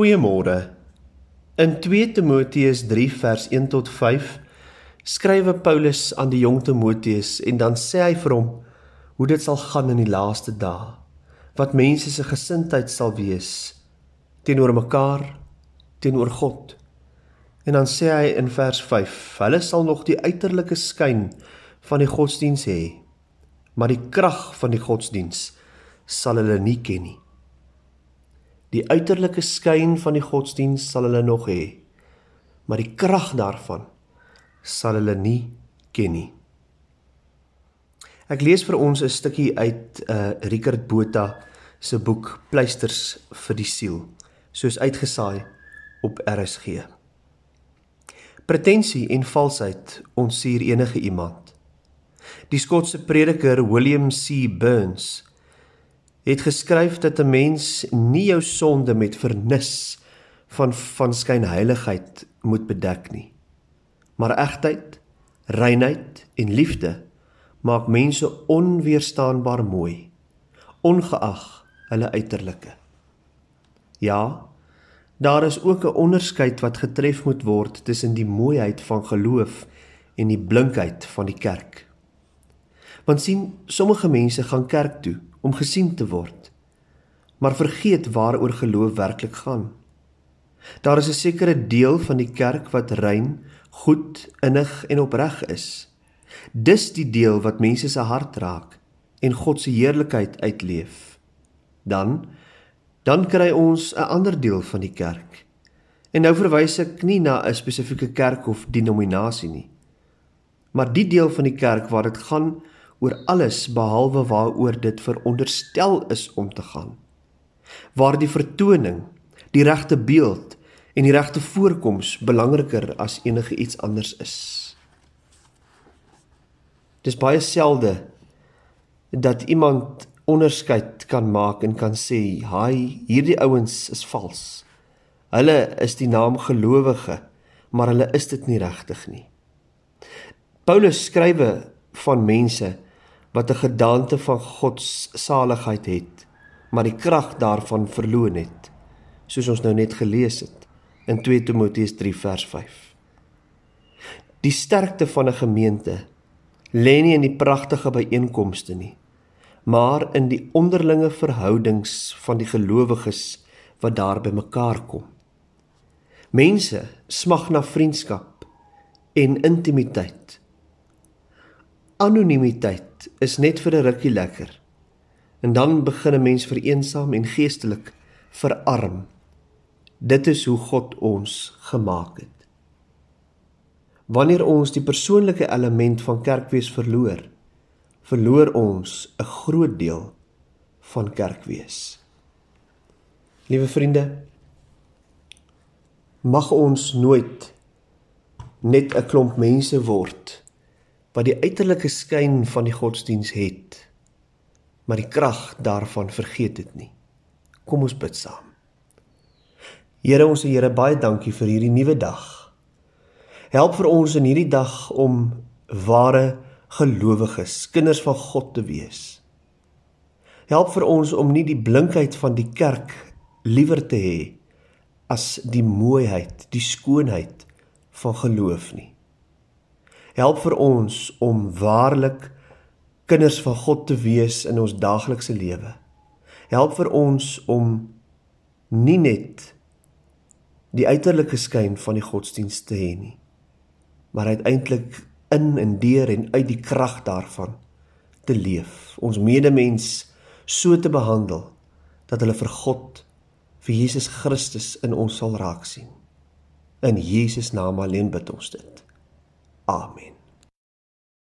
Goeiemôre. In 2 Timoteus 3 vers 1 tot 5 skrywe Paulus aan die jong Timoteus en dan sê hy vir hom hoe dit sal gaan in die laaste dae. Wat mense se gesindheid sal wees teenoor mekaar, teenoor God. En dan sê hy in vers 5: Hulle sal nog die uiterlike skyn van die godsdiens hê, maar die krag van die godsdiens sal hulle nie ken nie. Die uiterlike skyn van die godsdiens sal hulle nog hê, maar die krag daarvan sal hulle nie ken nie. Ek lees vir ons 'n stukkie uit uh Richard Botha se boek Pleisters vir die siel, soos uitgesaai op RSG. Pretensie en valsheid ontsier enige iemand. Die Skotse prediker William C. Burns het geskryf dat 'n mens nie jou sonde met vernis van van skynheiligheid moet bedek nie. Maar egtheid, reinheid en liefde maak mense onweerstaanbaar mooi, ongeag hulle uiterlike. Ja, daar is ook 'n onderskeid wat getref moet word tussen die mooiheid van geloof en die blinkheid van die kerk. Want sien, sommige mense gaan kerk toe om gesien te word, maar vergeet waaroor geloof werklik gaan. Daar is 'n sekere deel van die kerk wat rein, goed, innig en opreg is. Dis die deel wat mense se hart raak en God se heerlikheid uitleef. Dan dan kry ons 'n ander deel van die kerk. En nou verwys ek nie na 'n spesifieke kerk of denominasie nie, maar die deel van die kerk waar dit gaan oor alles behalwe waaroor dit veronderstel is om te gaan. Waar die vertoning, die regte beeld en die regte voorkoms belangriker as enige iets anders is. Dis baie selde dat iemand onderskeid kan maak en kan sê, "Haai, hierdie ouens is vals. Hulle is die naam gelowige, maar hulle is dit nie regtig nie." Paulus skrywe van mense wat 'n gedagte van God se saligheid het, maar die krag daarvan verloon het, soos ons nou net gelees het in 2 Timoteus 3 vers 5. Die sterkte van 'n gemeente lê nie in die pragtige byeenkomste nie, maar in die onderlinge verhoudings van die gelowiges wat daar bymekaar kom. Mense smag na vriendskap en intimiteit. Anonimiteit is net vir 'n rukkie lekker. En dan begin 'n mens vereensaam en geestelik verarm. Dit is hoe God ons gemaak het. Wanneer ons die persoonlike element van kerkwees verloor, verloor ons 'n groot deel van kerkwees. Liewe vriende, mag ons nooit net 'n klomp mense word wat die uiterlike skyn van die godsdiens het, maar die krag daarvan vergeet het nie. Kom ons bid saam. Here ons Here, baie dankie vir hierdie nuwe dag. Help vir ons in hierdie dag om ware gelowiges, kinders van God te wees. Help vir ons om nie die blinkheid van die kerk liewer te hê as die mooiheid, die skoonheid van geloof nie. Help vir ons om waarlik kinders van God te wees in ons daaglikse lewe. Help vir ons om nie net die uiterlike skyn van die godsdienst te hê nie, maar uiteindelik in en deur en uit die krag daarvan te leef. Ons medemens so te behandel dat hulle vir God, vir Jesus Christus in ons sal raak sien. In Jesus naam alleen bid ons dit. Amen.